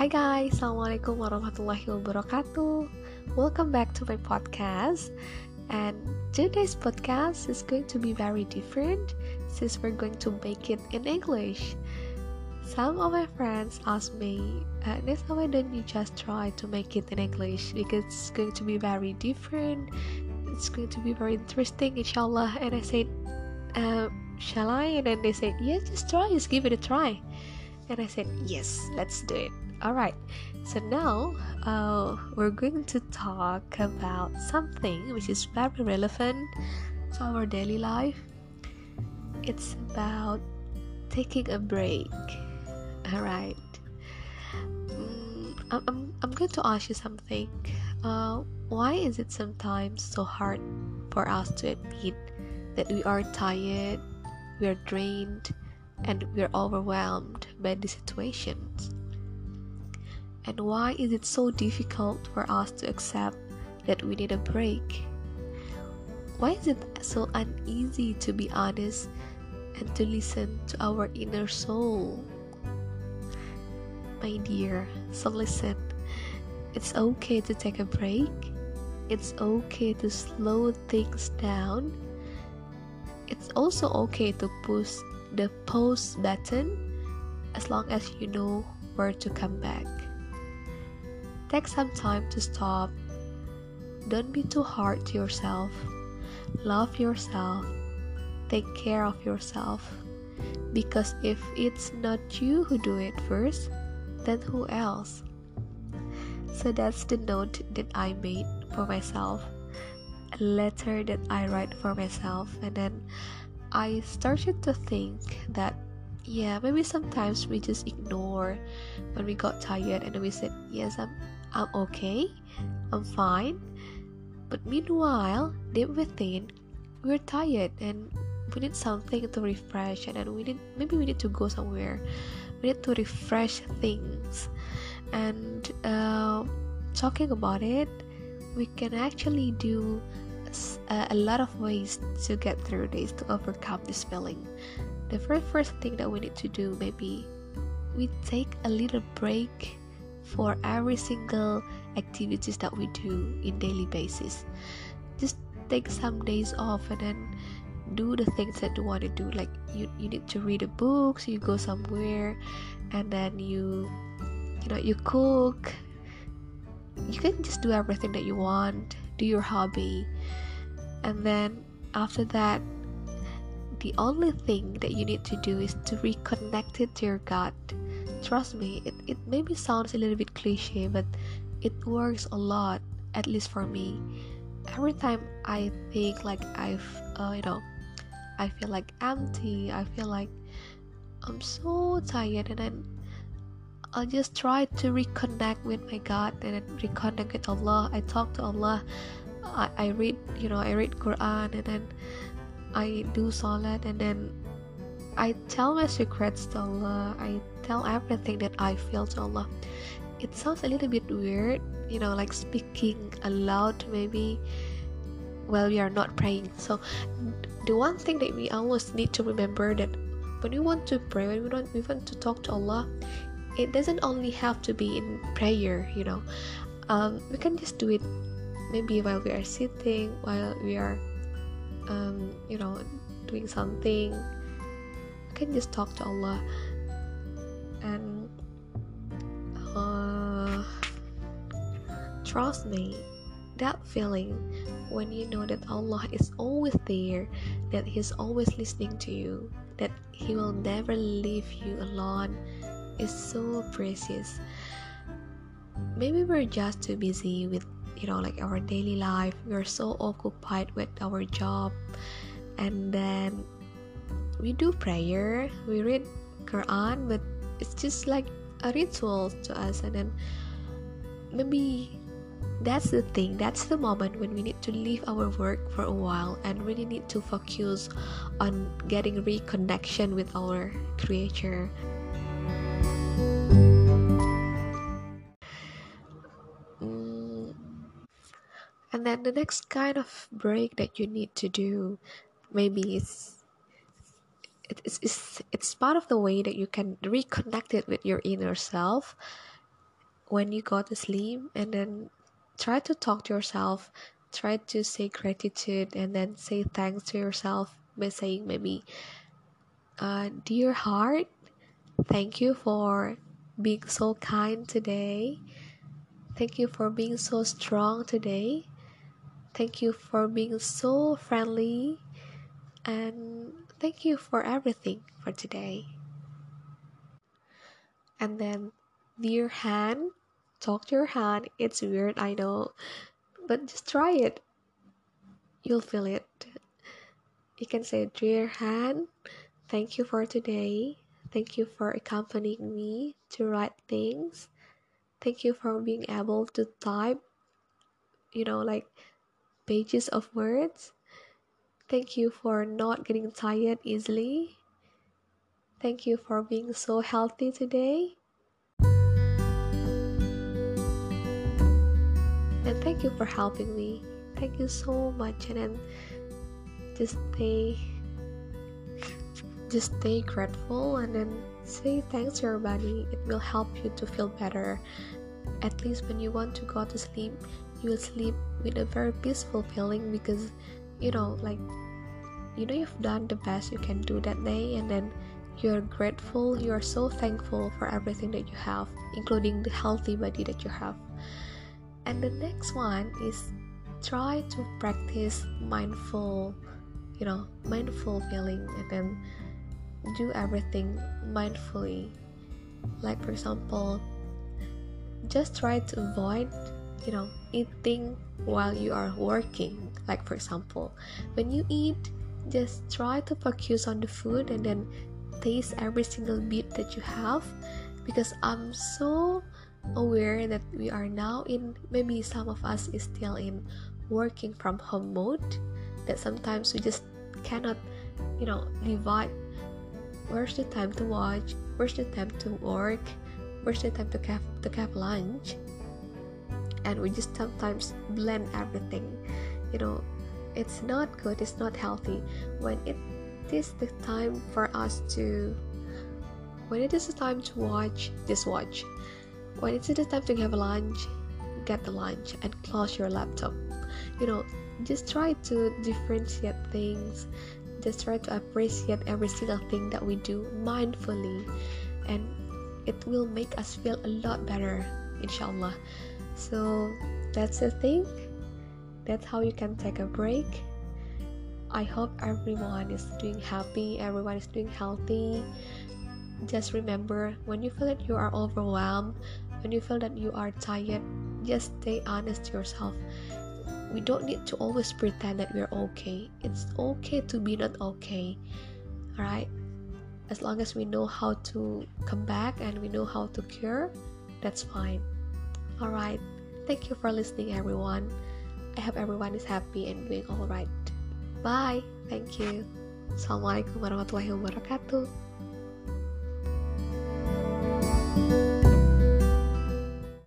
Hi guys, Assalamualaikum warahmatullahi wabarakatuh. Welcome back to my podcast. And today's podcast is going to be very different since we're going to make it in English. Some of my friends asked me, uh, Nessa, why don't you just try to make it in English? Because it's going to be very different, it's going to be very interesting, inshallah. And I said, uh, Shall I? And then they said, Yeah, just try, just give it a try. And I said, Yes, let's do it. Alright, so now uh, we're going to talk about something which is very relevant to our daily life. It's about taking a break. Alright, mm, I'm, I'm going to ask you something. Uh, why is it sometimes so hard for us to admit that we are tired, we are drained, and we are overwhelmed by the situations? And why is it so difficult for us to accept that we need a break? Why is it so uneasy to be honest and to listen to our inner soul? My dear, so listen. It's okay to take a break. It's okay to slow things down. It's also okay to push the pause button as long as you know where to come back. Take some time to stop. Don't be too hard to yourself. Love yourself. Take care of yourself. Because if it's not you who do it first, then who else? So that's the note that I made for myself. A letter that I write for myself. And then I started to think that yeah, maybe sometimes we just ignore when we got tired and we said, Yes, I'm I'm okay, I'm fine. But meanwhile, deep within, we're tired and we need something to refresh and then we need maybe we need to go somewhere. We need to refresh things. And uh, talking about it we can actually do a, uh, a lot of ways to get through this to overcome this feeling. The very first thing that we need to do maybe we take a little break for every single activities that we do in daily basis. Just take some days off and then do the things that you want to do like you, you need to read a book so you go somewhere and then you you know you cook. You can just do everything that you want do your hobby. And then after that the only thing that you need to do is to reconnect it to your gut. Trust me it, it maybe sounds a little bit cliche but it works a lot at least for me. Every time i think like i've uh, you know i feel like empty i feel like i'm so tired and then i'll just try to reconnect with my god and reconnect with allah i talk to allah I, I read you know i read quran and then i do salat and then I tell my secrets to Allah. I tell everything that I feel to Allah. It sounds a little bit weird, you know, like speaking aloud maybe while we are not praying. So, the one thing that we always need to remember that when we want to pray, when we want, we want to talk to Allah, it doesn't only have to be in prayer, you know. Um, we can just do it maybe while we are sitting, while we are, um, you know, doing something. We can just talk to Allah. And uh, trust me that feeling when you know that Allah is always there that he's always listening to you that he will never leave you alone is so precious. Maybe we're just too busy with you know like our daily life. We're so occupied with our job. And then we do prayer, we read Quran, but it's just like a ritual to us, and then maybe that's the thing. That's the moment when we need to leave our work for a while and really need to focus on getting reconnection with our creator and then the next kind of break that you need to do maybe it's it's, it's, it's part of the way that you can reconnect it with your inner self when you go to sleep and then try to talk to yourself try to say gratitude and then say thanks to yourself by saying maybe uh, dear heart thank you for being so kind today. Thank you for being so strong today thank you for being so friendly and thank you for everything for today. And then dear hand talk to your hand. It's weird i know but just try it. You'll feel it. You can say dear hand thank you for today. Thank you for accompanying me to write things. Thank you for being able to type you know like pages of words. Thank you for not getting tired easily. Thank you for being so healthy today. And thank you for helping me. Thank you so much. And then just stay just stay grateful and then say thanks to your body. It will help you to feel better. At least when you want to go to sleep you will sleep with a very peaceful feeling because you know like you know you've done the best you can do that day and then you're grateful you're so thankful for everything that you have including the healthy body that you have. And the next one is try to practice mindful you know mindful feeling and then do everything mindfully. Like for example just try to avoid you know eating while you are working. Like for example when you eat just try to focus on the food and then taste every single bit that you have. Because i'm so aware that we are now in maybe some of us is still in working from home mode that sometimes we just cannot you know divide where's the time to watch where's the time to work where's the time to have to have lunch and we just sometimes blend everything. You know it's not good it's not healthy when it is the time for us to when it is the time to watch just watch. When it's the time to have lunch get the lunch and close your laptop. You know just try to differentiate things. Just try to appreciate every single thing that we do mindfully and it will make us feel a lot better inshallah so that's the thing. That's how you can take a break. I hope everyone is doing happy everyone is doing healthy. Just remember when you feel that you are overwhelmed when you feel that you are tired just stay honest to yourself. We don't need to always pretend that we're okay. It's okay to be not okay all right as long as we know how to come back and we know how to cure that's fine all right thank you for listening everyone. I hope everyone is happy and doing all right bye. Thank you. Assalamualaikum warahmatullahi wabarakatuh